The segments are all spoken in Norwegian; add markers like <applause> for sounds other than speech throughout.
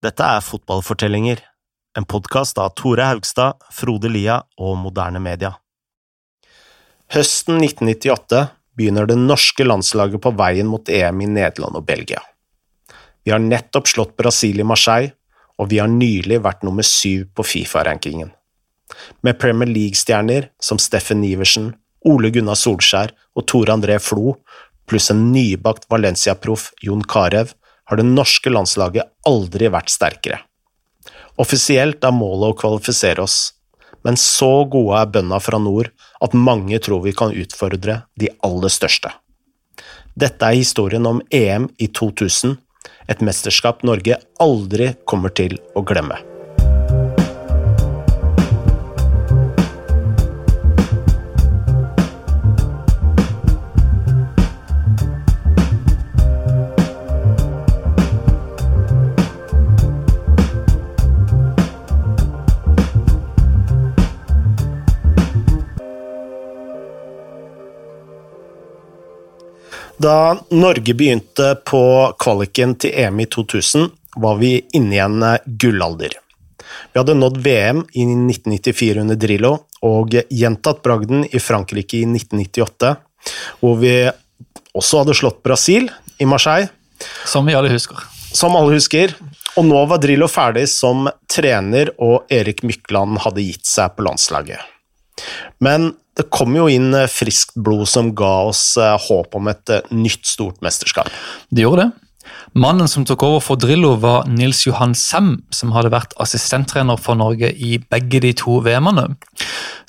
Dette er Fotballfortellinger, en podkast av Tore Haugstad, Frode Lia og Moderne Media. Høsten 1998 begynner det norske landslaget på veien mot EM i Nederland og Belgia. Vi har nettopp slått Brasil i Marseille, og vi har nylig vært nummer syv på Fifa-rankingen. Med Premier League-stjerner som Steffen Iversen, Ole Gunnar Solskjær og Tore André Flo, pluss en nybakt Valencia-proff Jon Carew, har det norske landslaget aldri vært sterkere. Offisielt er målet å kvalifisere oss, men så gode er bøndene fra nord at mange tror vi kan utfordre de aller største. Dette er historien om EM i 2000, et mesterskap Norge aldri kommer til å glemme. Da Norge begynte på kvaliken til EM i 2000, var vi inne i en eh, gullalder. Vi hadde nådd VM i 1994 under Drillo, og gjentatt bragden i Frankrike i 1998, hvor vi også hadde slått Brasil i Marseille. Som vi alle husker. Som alle husker. Og nå var Drillo ferdig som trener, og Erik Mykland hadde gitt seg på landslaget. Men det kom jo inn eh, friskt blod som ga oss eh, håp om et eh, nytt stort mesterskap. Det gjorde det. Mannen som tok over for Drillo, var Nils Johan Sem, som hadde vært assistenttrener for Norge i begge de to VM-ene.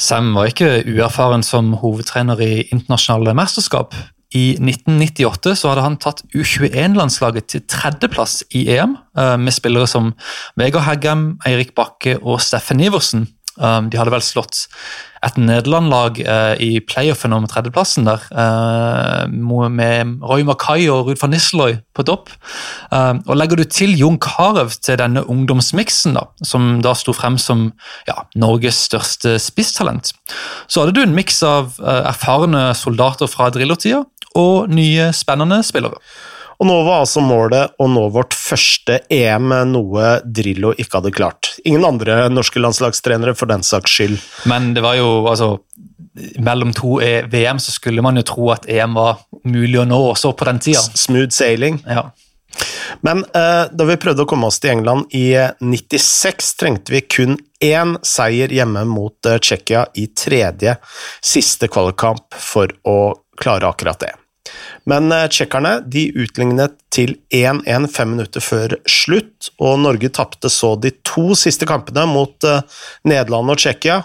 Sem var ikke uerfaren som hovedtrener i internasjonale mesterskap. I 1998 så hadde han tatt U21-landslaget til tredjeplass i EM, med spillere som Vegard Heggem, Eirik Bakke og Steffen Iversen. De hadde vel slått et Nederland-lag uh, i playoffen om tredjeplassen der, uh, med Roy Mackay og Ruud van Nisseløy på topp. Uh, og Legger du til Jon Carew til denne ungdomsmiksen, da, som da sto frem som ja, Norges største spisstalent, så hadde du en miks av erfarne soldater fra Drillo-tida og nye, spennende spillere. Og nå var altså målet å nå vårt første EM, noe Drillo ikke hadde klart. Ingen andre norske landslagstrenere for den saks skyld. Men det var jo altså Mellom to e- VM så skulle man jo tro at EM var mulig å nå også på den tida. Smooth sailing. Ja. Men eh, da vi prøvde å komme oss til England i 96, trengte vi kun én seier hjemme mot eh, Tsjekkia i tredje siste kvalikkamp for å klare akkurat det. Men eh, tsjekkerne de utlignet til 1-1 fem minutter før slutt, og Norge tapte så de to siste kampene mot eh, Nederland og Tsjekkia,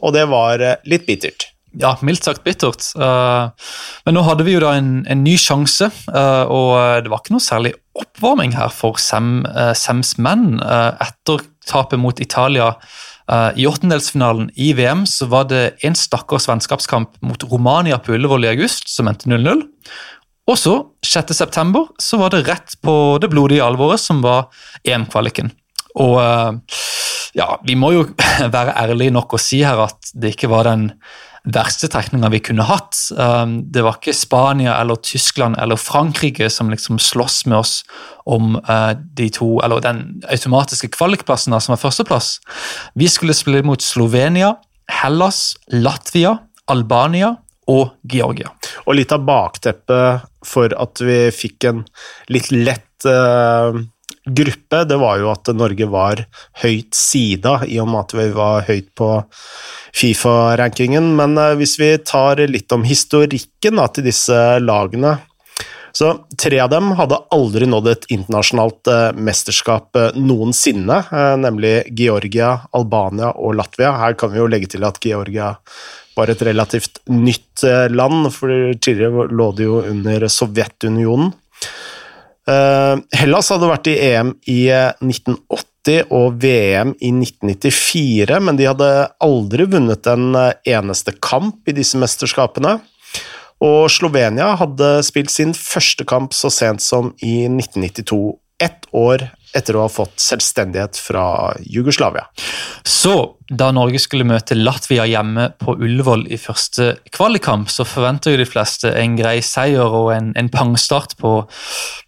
og det var eh, litt bittert. Ja, mildt sagt bittert. men nå hadde vi jo da en, en ny sjanse, og det var ikke noe særlig oppvarming her for Sem, Sems menn etter tapet mot Italia I åttendelsfinalen i VM så var det en stakkars vennskapskamp mot Romania på Ullevål i august, som endte 0-0. Og så, 6.9, så var det rett på det blodige alvoret, som var EM-kvaliken. Og uh, ja, vi må jo <laughs> være ærlige nok og si her at det ikke var den verste trekninga vi kunne hatt. Um, det var ikke Spania eller Tyskland eller Frankrike som liksom slåss med oss om uh, de to, eller den automatiske kvalikplassen som var førsteplass. Vi skulle spille mot Slovenia, Hellas, Latvia, Albania og Georgia. Og litt av bakteppet for at vi fikk en litt lett uh gruppe, det var jo at Norge var høyt sida, i og med at vi var høyt på Fifa-rankingen. Men eh, hvis vi tar litt om historikken da, til disse lagene så Tre av dem hadde aldri nådd et internasjonalt uh, mesterskap uh, noensinne, nemlig Georgia, Albania og Latvia. Her kan vi jo legge til at Georgia var et relativt nytt land, for tidligere lå det jo under Sovjetunionen. Eh, Hellas hadde vært i EM i 1980 eh, og VM i 1994, men de hadde aldri vunnet en eh, eneste kamp i disse mesterskapene. Og Slovenia hadde spilt sin første kamp så sent som i 1992, ett år etter å ha fått selvstendighet fra Jugoslavia. Så da Norge skulle møte Latvia hjemme på Ullevål i første kvalikkamp, så forventer jo de fleste en grei seier og en, en pangstart på,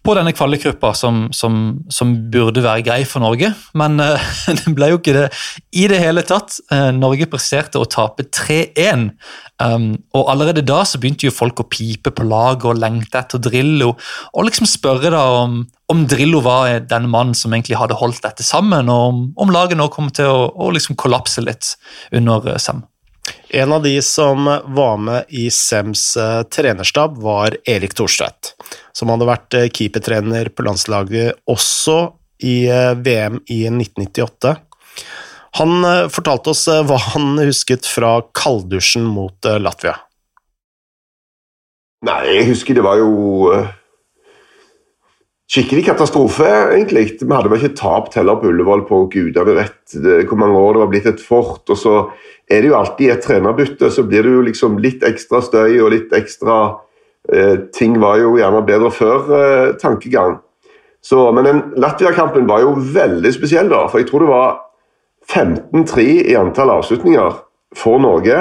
på denne kvalikgruppa, som, som, som, burde være grei for Norge. Men uh, <laughs> det ble jo ikke det i det hele tatt. Uh, Norge presterte å tape 3-1. Um, og Allerede da så begynte jo folk å pipe på laget og lengte etter Drillo, og liksom spørre da om, om Drillo var den mannen som egentlig hadde holdt dette sammen, og om, om laget nå kom til å, å liksom kollapse litt under uh, Sem. En av de som var med i Sems uh, trenerstab, var Erik Thorstvedt. Som hadde vært uh, keepertrener på landslaget også i VM i 1998. Han fortalte oss hva han husket fra kalddusjen mot Latvia. Nei, jeg husker det var jo skikkelig katastrofe, egentlig. Vi hadde vel ikke tapt heller på Ullevål på gudene vet hvor mange år det var blitt et fort. Og så er det jo alltid et trenerbytte, så blir det jo liksom litt ekstra støy og litt ekstra eh, Ting var jo gjerne bedre før, eh. Så, men den Latvia-kampen var jo veldig spesiell, da. For jeg tror det var 15-3 i antall avslutninger for Norge,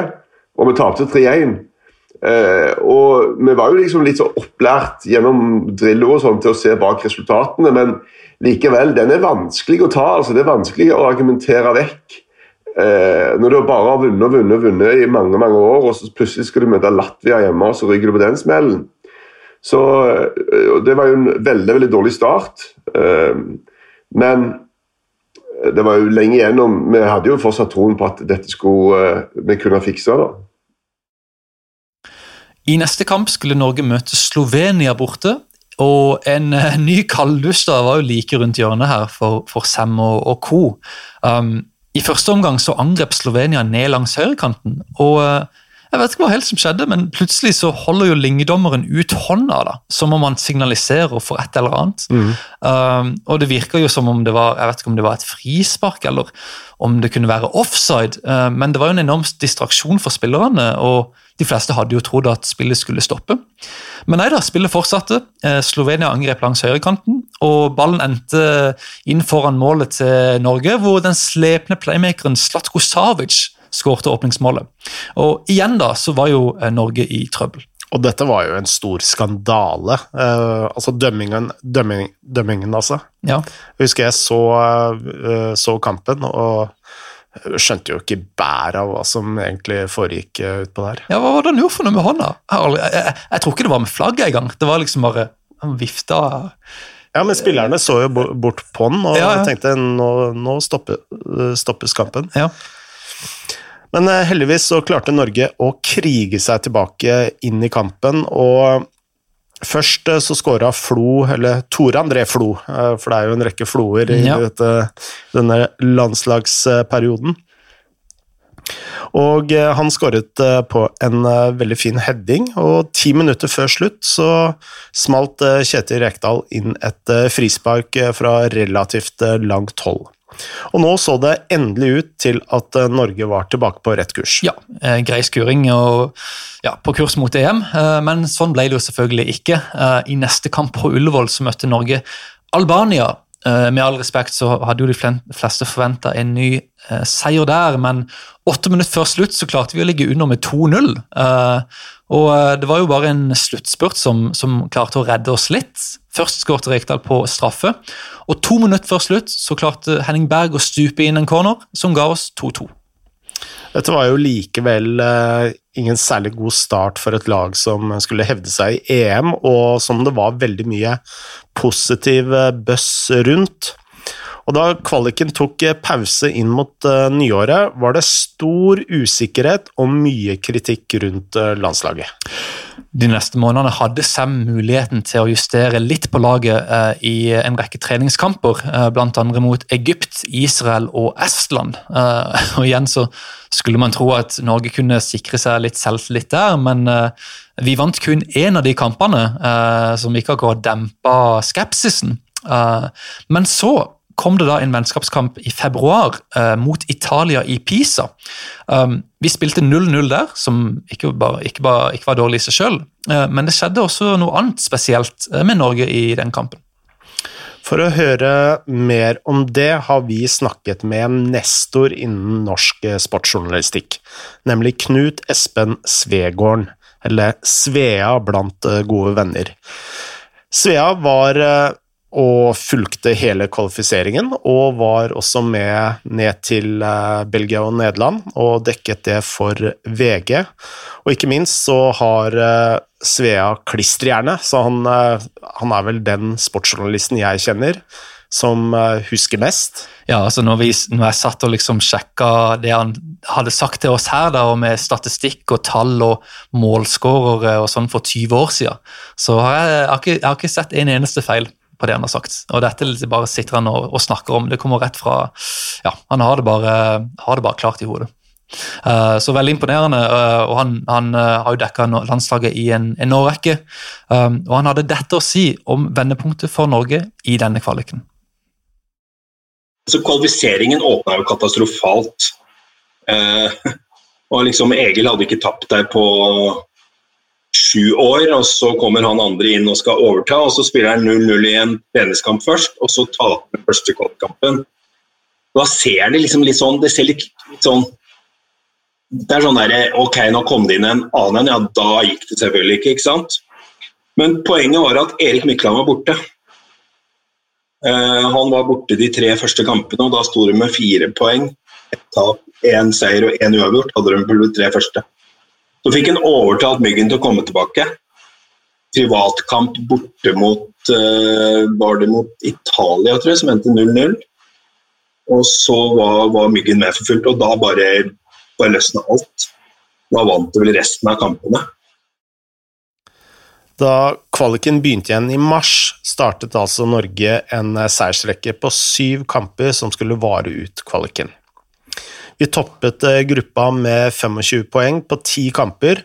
og vi tapte 3-1. Eh, og Vi var jo liksom litt så opplært gjennom Drillo og sånn til å se bak resultatene, men likevel, den er vanskelig å ta. altså Det er vanskelig å argumentere vekk. Eh, når du bare har vunnet og vunnet og vunnet i mange mange år, og så plutselig skal du møte Latvia hjemme, og så ryker du på den smellen. Så eh, Det var jo en veldig veldig dårlig start. Eh, men det var jo lenge igjennom. Vi hadde jo fortsatt troen på at dette skulle eh, vi kunne fikse. da. I neste kamp skulle Norge møte Slovenia borte. Og en uh, <laughs> ny kalddusj var jo like rundt hjørnet her for, for Sam og, og co. Um, I første omgang så angrep Slovenia ned langs høyrekanten. og uh, jeg vet ikke hva helt som skjedde, men plutselig så holder jo linjedommeren ut hånda, da, som om han signaliserer for et eller annet. Mm. Um, og det virker jo som om det var jeg vet ikke om det var et frispark eller om det kunne være offside, uh, men det var jo en enorm distraksjon for spillerne. og de fleste hadde jo trodd at spillet skulle stoppe. Men nei da, spillet fortsatte. Eh, Slovenia angrep langs høyrekanten, og ballen endte inn foran målet til Norge, hvor den slepne playmakeren Slatko Savic skårte åpningsmålet. Og igjen da, så var jo eh, Norge i trøbbel. Og dette var jo en stor skandale. Uh, altså dømmingen, dømming, dømmingen, altså. Ja. Jeg husker jeg så, uh, så kampen, og skjønte jo ikke bæret av hva som egentlig foregikk uh, utpå der. Ja, Hva var det han gjorde for noe med hånda? Jeg, jeg, jeg, jeg, tror ikke det var med flagget engang. Det var liksom bare Han vifta Ja, men spillerne så jo bort på den og ja, ja. tenkte nå, nå stoppes kampen. Ja. Men uh, heldigvis så klarte Norge å krige seg tilbake inn i kampen, og Først så skåra Flo, eller Tore André Flo, for det er jo en rekke Floer i ja. dette, denne landslagsperioden. Og eh, han skåret eh, på en eh, veldig fin heading, og ti minutter før slutt så smalt Kjetil Rekdal inn et frispark fra relativt langt hold. Og nå så det endelig ut til at Norge var tilbake på rett kurs. Ja, grei skuring og ja, på kurs mot EM, men sånn ble det jo selvfølgelig ikke. I neste kamp på Ullevål så møtte Norge Albania. Med all respekt så hadde jo de fleste forventa en ny seier der, men Åtte minutter før slutt så klarte vi å ligge under med 2-0. Og eh, Det var jo bare en sluttspurt som, som klarte å redde oss litt. Først skåret Rekdal på straffe, og to minutter før slutt så klarte Henning Berg å stupe inn en corner som ga oss 2-2. Dette var jo likevel uh, ingen særlig god start for et lag som skulle hevde seg i EM, og som det var veldig mye positiv bøss rundt. Og da kvaliken tok eh, pause inn mot uh, nyåret, var det stor usikkerhet og mye kritikk rundt uh, landslaget. De neste månedene hadde Sam muligheten til å justere litt på laget i en rekke treningskamper, blant andre mot Egypt, Israel og Estland. og igjen så skulle man tro at Norge kunne sikre seg litt selvtillit der, men vi vant kun én av de kampene, som ikke akkurat dempa skepsisen. men så kom det da en vennskapskamp i februar uh, mot Italia i Pisa. Um, vi spilte 0-0 der, som ikke, bare, ikke, bare, ikke, var dårlig i seg sjøl. Uh, men det skjedde også noe annet spesielt uh, med Norge i den kampen. For å høre mer om det har vi snakket med en nestor innen norsk sportsjournalistikk, nemlig Knut Espen Svegården, eller Svea blant gode venner. Svea var og fulgte hele kvalifiseringen, og var også med ned til eh, Belgia og Nederland og dekket det for VG. Og ikke minst så har eh, Svea klisterhjerne, så han, eh, han, er vel den sportsjournalisten jeg kjenner som husker mest. Ja, altså når, vi, når jeg satt og liksom sjekka det han hadde sagt til oss her, da, og med statistikk og tall og målskårere og sånn for 20 år siden, så har jeg, jeg, har ikke, jeg har ikke sett en eneste feil på det han har sagt. Og dette bare sitter han og, og snakker om. Det kommer rett fra Ja, han har det bare, har det bare klart i hodet. Uh, så veldig imponerende. Uh, og Han, han uh, har jo dekka landslaget i en, en årrekke. Um, og han hadde dette å si om vendepunktet for Norge i denne kvaliken. Så Kvalifiseringen åpna jo katastrofalt. <laughs> og liksom Egil hadde ikke tapt der på sju år, og så kommer han andre inn og skal overta. og Så spiller han 0-0 i en treningskamp først, og så taper han første kvalikkampen. Da ser det liksom litt sånn Det ser litt, litt sånn Det er sånn derre Ok, nå kom det inn en annen en. Ja, da gikk det selvfølgelig ikke, ikke sant? Men poenget var at Erik Mykland var borte. Uh, han var borte de tre første kampene, og da sto de med fire poeng. Ett tap, én seier og én uavgjort. hadde de på de tre første. Så fikk han overtalt Myggen til å komme tilbake. Privatkamp borte mot uh, Var det mot Italia, tror jeg, som endte 0-0. Og så var, var, Myggen med for fullt, og da bare, bare løsna alt. Da vant det vel resten av kampene. Da kvaliken begynte igjen i mars, startet altså Norge en seiersrekke på syv kamper som skulle vare ut kvaliken. Vi toppet eh, gruppa med 25 poeng på ti kamper,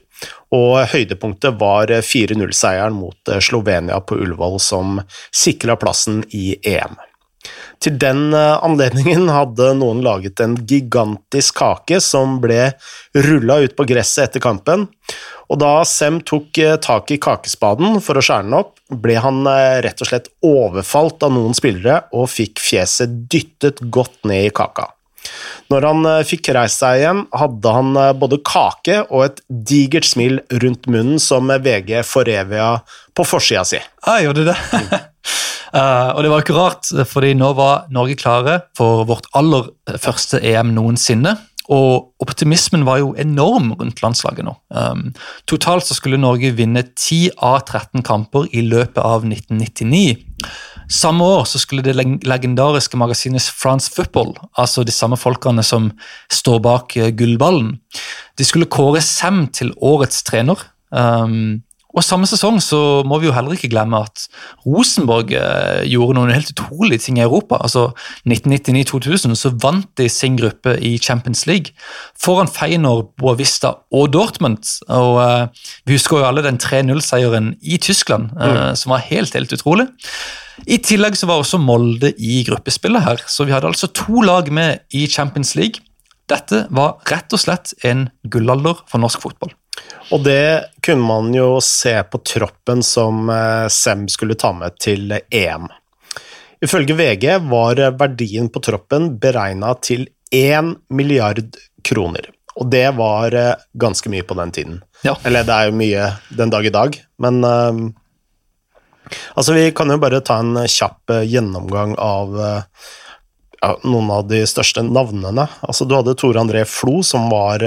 og høydepunktet var 4-0-seieren mot eh, Slovenia på Ullevål, som sikra plassen i EM. Til den eh, anledningen hadde noen laget en gigantisk kake som ble rulla ut på gresset etter kampen, og da Sem tok tak i kakespaden for å skjære den opp, ble han rett og slett overfalt av noen spillere og fikk fjeset dyttet godt ned i kaka. Når han eh, fikk reist seg igjen, hadde han eh, både kake og et digert smil rundt munnen som VG foreviga på forsida si. Ah, gjorde det? Uh, <laughs> og det var ikke rart, fordi nå var Norge klare for vårt aller første EM noensinne. Og optimismen var jo enorm rundt landslaget nå. Um, totalt så skulle Norge vinne 10 av 13 kamper i løpet av 1999. Samme år så skulle det legendariske magasinet France Football, altså de samme folkene som står bak uh, gullballen, de skulle kåre Sem til årets trener. Um, og Samme sesong så må vi jo heller ikke glemme at Rosenborg eh, gjorde noen helt utrolige ting i Europa. Altså 1999-2000 så vant de sin gruppe i Champions League foran Feyenoord, Boavista og Dortmund. Og uh, Vi husker jo alle den 3-0-seieren i Tyskland, uh, mm. som var helt, helt utrolig. I tillegg så var også Molde i gruppespillet her, så vi hadde altså to lag med i Champions League. Dette var rett og slett en gullalder for norsk fotball. Og det kunne man jo se på troppen som eh, Sem skulle ta med til EM. Ifølge VG var verdien på troppen beregna til 1 milliard kroner. Og det var eh, ganske mye på den tiden. Ja. Eller det er jo mye den dag i dag, men uh, Altså, vi kan jo bare ta en kjapp gjennomgang av ja, noen av de største navnene. Altså, du hadde Tore André Flo, som var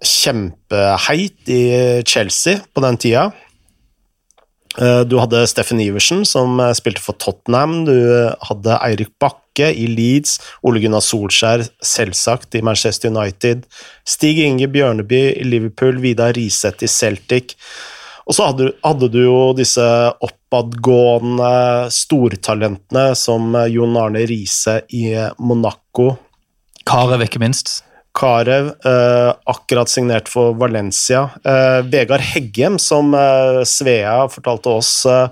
kjempeheit i Chelsea på den tida. Eh, du hadde Steffen Iversen, som eh, spilte for Tottenham. Du hadde Eirik Bakke i Leeds. Ole Gunnar Solskjær, selvsagt, i Manchester United. Stig Inge Bjørneby i Liverpool. Vidar Riseth i Celtic. Og så hadde, hadde, du jo disse oppadgående stortalentene som eh, Jon Arne Riise i Monaco. Karev, ikke minst. Karev, eh, akkurat signert for Valencia. Eh, Vegard Heggem, som eh, Svea fortalte oss eh,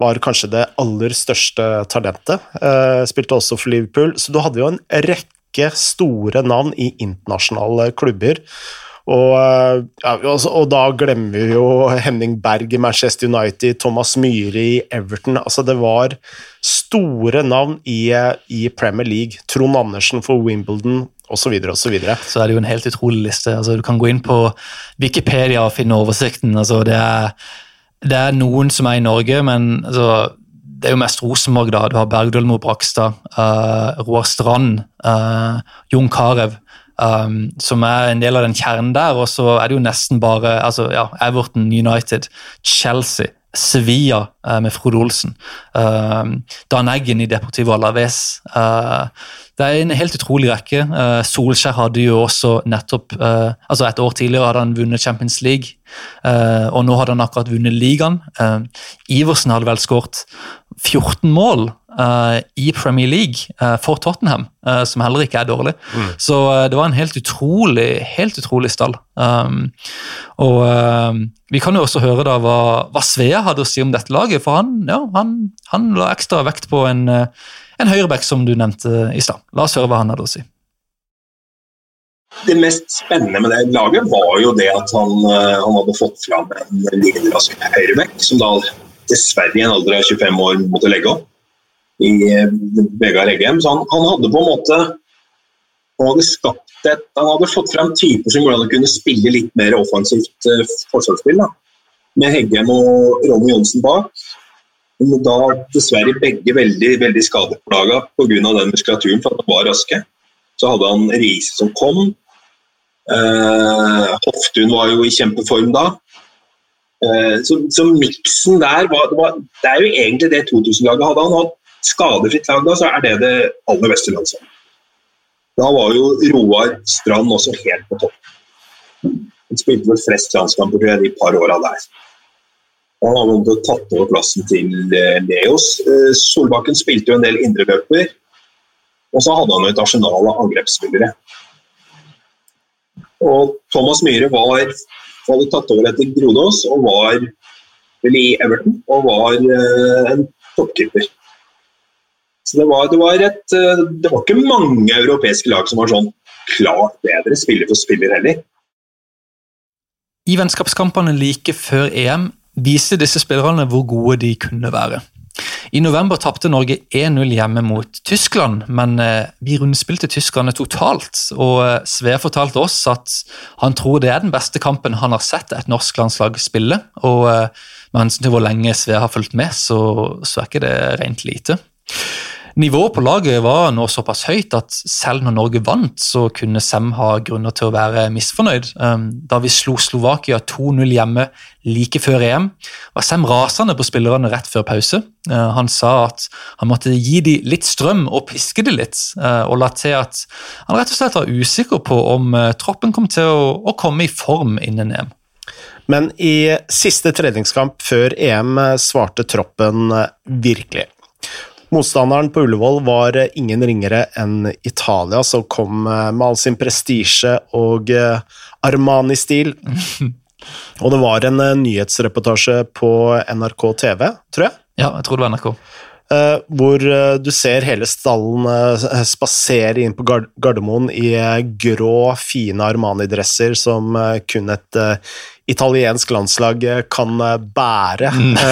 var kanskje det aller største talentet. Eh, spilte også for Liverpool. Så du hadde jo en rekke store navn i internasjonale klubber. Og, eh, ja, og, da glemmer vi jo Henning Berg i Manchester United, Thomas Myhre i Everton. Altså, det var store navn i, i Premier League. Trond Andersen for Wimbledon osv. Så, så, videre. så er det jo en helt utrolig liste. Altså, du kan gå inn på Wikipedia og finne oversikten. Altså, det, er, det, er, noen som er i Norge, men altså, det er jo mest Rosenborg. da. Du har Bergdølmo Brakstad, uh, Roar Strand, uh, Jon Carew. Um, som er en del av den kjernen der, og så er det jo nesten bare altså, ja, Everton, United, Chelsea, Sevilla uh, med Frode Olsen. Uh, Dan Eggen i Deportivo Alaves. Uh, det er en helt utrolig rekke. Uh, Solskjær hadde jo også nettopp uh, altså Et år tidligere hadde han vunnet Champions League, uh, og nå hadde han akkurat vunnet ligaen. Iversen hadde vel skåret 14 mål i Premier League for Tottenham, som heller ikke er dårlig. Mm. Så det var en helt utrolig, helt utrolig stall. Um, og vi kan jo også høre da hva, hva Svea hadde å si om dette laget, for han, ja, han, han la ekstra vekt på en en høyreback som du nevnte i stad. La oss høre hva han hadde å si. Det mest spennende med det laget var jo det at han, eh, han hadde fått fram en linjerask høyreback, som da dessverre i en alder av 25 år måtte legge opp i eh, Vegard Eggem. Så han, han, hadde på en måte han hadde skapt et, han hadde fått fram typer som gjorde han kunne spille litt mer offensivt uh, forsvarsspill. Med Heggem og Ronny Johnsen bak. Men da dessverre begge veldig, veldig skadeplaga pga. den muskulaturen, for at han var raske. Så hadde han Riise som kom. Eh, Hoftun var jo i kjempeform da. Eh, så, så miksen der var det, var det, er jo egentlig det 2000-laget hadde. Han hatt skadefritt lag da, så er det det aller beste landslaget. Da var jo Roar Strand også helt på topp. Han spilte vel flest landskamper de par åra der. Han hadde tatt over plassen til eh, Leos. Eh, Solbakken spilte jo en del indreløper. Og så hadde han et arsenal av angrepsspillere. Og Thomas Myhre var, hadde tatt over etter Grodås og var vel i Everton og var uh, en toppkeeper. Så det var, det, var et, det var ikke mange europeiske lag som var sånn klart bedre spiller for spiller heller. I vennskapskampene like før EM viste disse spillerne hvor gode de kunne være. I november tapte Norge 1-0 hjemme mot Tyskland, men eh, vi rundspilte tyskerne totalt. og eh, Sve fortalte oss at han tror det er den beste kampen han har sett et norsk landslag spille. og eh, Med hensyn til hvor lenge Sve har fulgt med, så, så er ikke det rent lite. Nivået på laget var nå såpass høyt at selv når Norge vant, så kunne Sem ha grunner til å være misfornøyd. Um, da vi slo Slovakia 2-0 hjemme like før EM, var Sem rasende på spillerne rett før pause. Uh, han sa at han måtte gi dem litt strøm og piske dem litt, uh, og la til at han rett og slett var usikker på om uh, troppen kom til å, komme i form innen EM. Men i siste treningskamp før EM svarte troppen virkelig. Motstanderen på Ullevål var ingen ringere enn Italia, som kom eh, med all sin prestisje og eh, Armani-stil. <laughs> Og det var en eh, nyhetsreportasje på NRK TV, tror jeg? Ja, jeg tror det var NRK. Hvor du ser hele stallen spasere inn på Gardermoen i grå, fine Armani-dresser som kun et italiensk landslag eh, kan eh, bære. Mm. <laughs>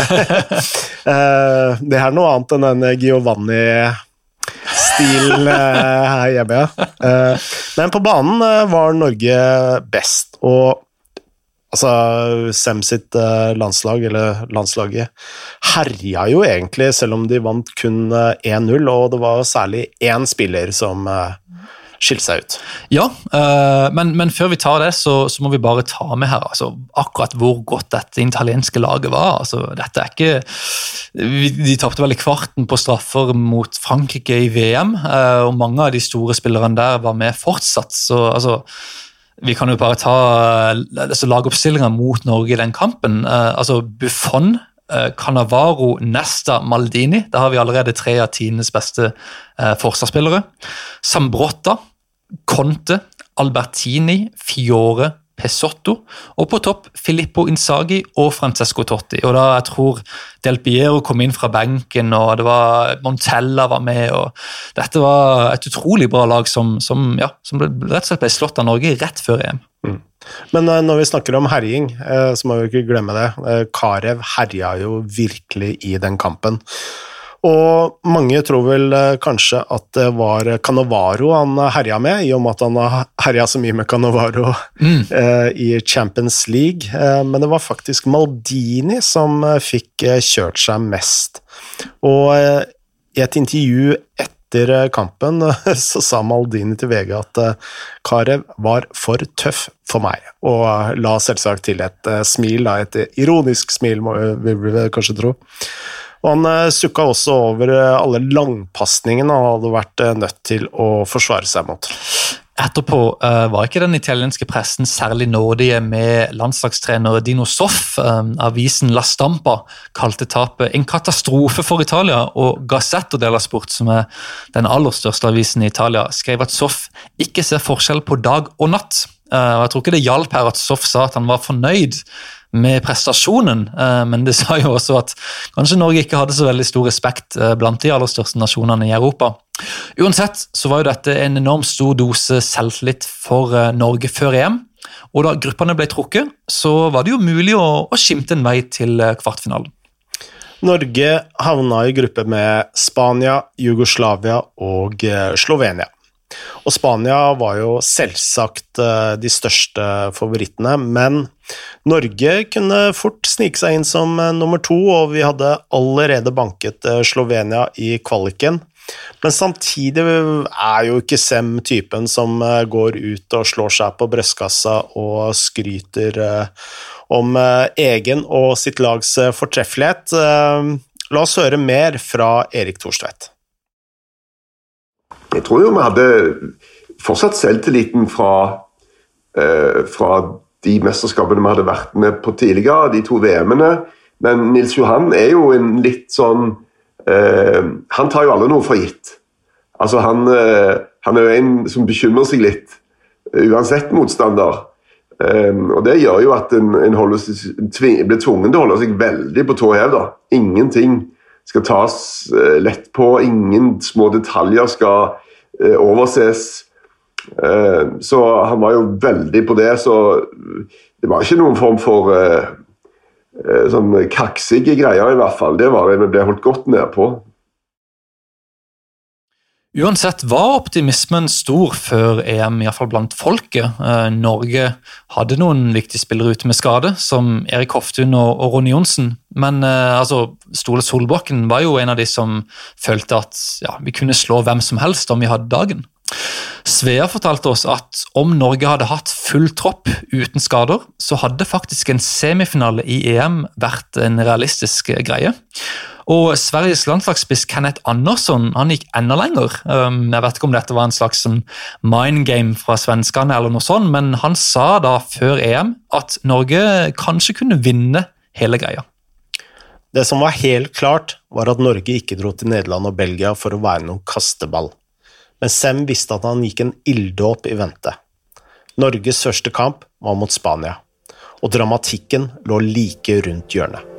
Eh, det er noe annet enn den Giovanni-stilen her hjemme, ja. Men på banen var Norge best, og altså Sem sitt landslag, eller landslaget, herja jo egentlig, selv om de vant kun 1-0, og det var særlig én spiller som skilte seg ut. Ja, men, men, før vi tar det, så, så, må vi bare ta med her altså, akkurat hvor godt dette italienske laget var. Altså, dette er ikke De, tapte vel i kvarten på straffer mot Frankrike i VM, eh, og mange av de store spillerne der var med fortsatt. så altså vi kan jo bare ta altså, lagoppstillinga mot Norge i den kampen. Uh, altså Buffon, uh, Cannavaro, Nesta, Maldini. Da har vi allerede tre av tiendes beste forsvarsspillere. Sambrotta, Conte, Albertini, Fiore, Pesotto, og på topp Filippo Insagi og Francesco Totti. Og da jeg tror Del Piero kom inn fra benken, og det var Montella var med. og Dette var et utrolig bra lag som, som, ja, som rett og slett ble slått av Norge rett før EM. Men eh, når vi snakker om herjing, eh, så må vi ikke glemme det. Eh, Karev herja jo virkelig i den kampen. Og mange tror vel kanskje at det var Canavaro han herja med, i og med at han har herja så mye med Canavaro mm. <laughs> i Champions League. men det var faktisk Maldini som fikk kjørt seg mest. Og i et intervju etter etter eh, kampen <laughs> så sa Maldini til VG at eh, Karev var for tøff for meg, og eh, la selvsagt til et smil, et ironisk smil, vil vi kanskje tro. Og han sukka også over alle langpasningene han hadde vært nødt til å forsvare seg mot. Etterpå var ikke den italienske pressen særlig nådige med landslagstrener Dino Soff. Avisen La Stampa kalte tapet en katastrofe for Italia, og Gazzetto della Sport, som er den aller største avisen i Italia, skrev at Soff ikke ser forskjell på dag og natt. Og Jeg tror ikke det hjalp her at Soff sa at han var fornøyd med prestasjonen, men det <laughs> sa jo også at kanskje Norge ikke hadde så veldig stor respekt blant de aller største nasjonene i Europa. Uansett så var jo dette en enormt stor dose selvtillit for eh, Norge før EM. Og da gruppene ble trukket, så var det jo mulig å, å skimte en vei til eh, kvartfinalen. Norge havna i gruppe med Spania, Jugoslavia og eh, Slovenia. Og Spania var jo selvsagt de største favorittene, men Norge kunne fort snike seg inn som nummer to, og vi hadde allerede banket Slovenia i kvaliken. Men samtidig er jo ikke Sem typen som eh, går ut og slår seg på brystkassa og skryter eh, om eh, egen og sitt lags fortreffelighet. La oss høre mer fra Erik Thorstvedt. Jeg tror jo vi hadde fortsatt selvtilliten fra, fra de mesterskapene vi hadde vært med på tidligere, de to VM-ene. Men Nils Johan er jo en litt sånn Eh, han tar jo aldri noe for gitt. Altså, han, eh, han, er jo en som bekymrer seg litt, eh, uansett motstander. og Det gjør jo at en, en tving, blir tvungen til å holde seg veldig på tå hev. Ingenting skal tas lett på, ingen små detaljer skal overses. Så han var jo veldig på det, så det var ikke noen form for Eh, sånn kaksige greier, i hvert fall. Det var det vi ble holdt godt ned på. Uansett var optimismen stor før EM, iallfall blant folket. Eh, Norge hadde noen viktige spillere ute med skade, som Erik Hoftun og, Ronny Johnsen. Men eh, altså, Stole Solbakken var jo en av de som følte at ja, vi kunne slå hvem som helst om vi hadde dagen. Svea fortalte oss at om Norge hadde hatt full tropp uten skader, så hadde faktisk en semifinale i EM vært en realistisk greie. Og Sveriges landslagsspiss Kenneth Andersson han gikk enda lenger. Um, jeg vet ikke om dette var en slags sånn mind game fra svenskene, eller noe sånt, men han sa da før EM at Norge kanskje kunne vinne hele greia. Det som var helt klart, var at Norge ikke dro til Nederland og Belgia for å være noen kasteball men Sem visste at han gikk en ilddåp i vente. Norges første kamp var mot Spania, og dramatikken lå like rundt hjørnet.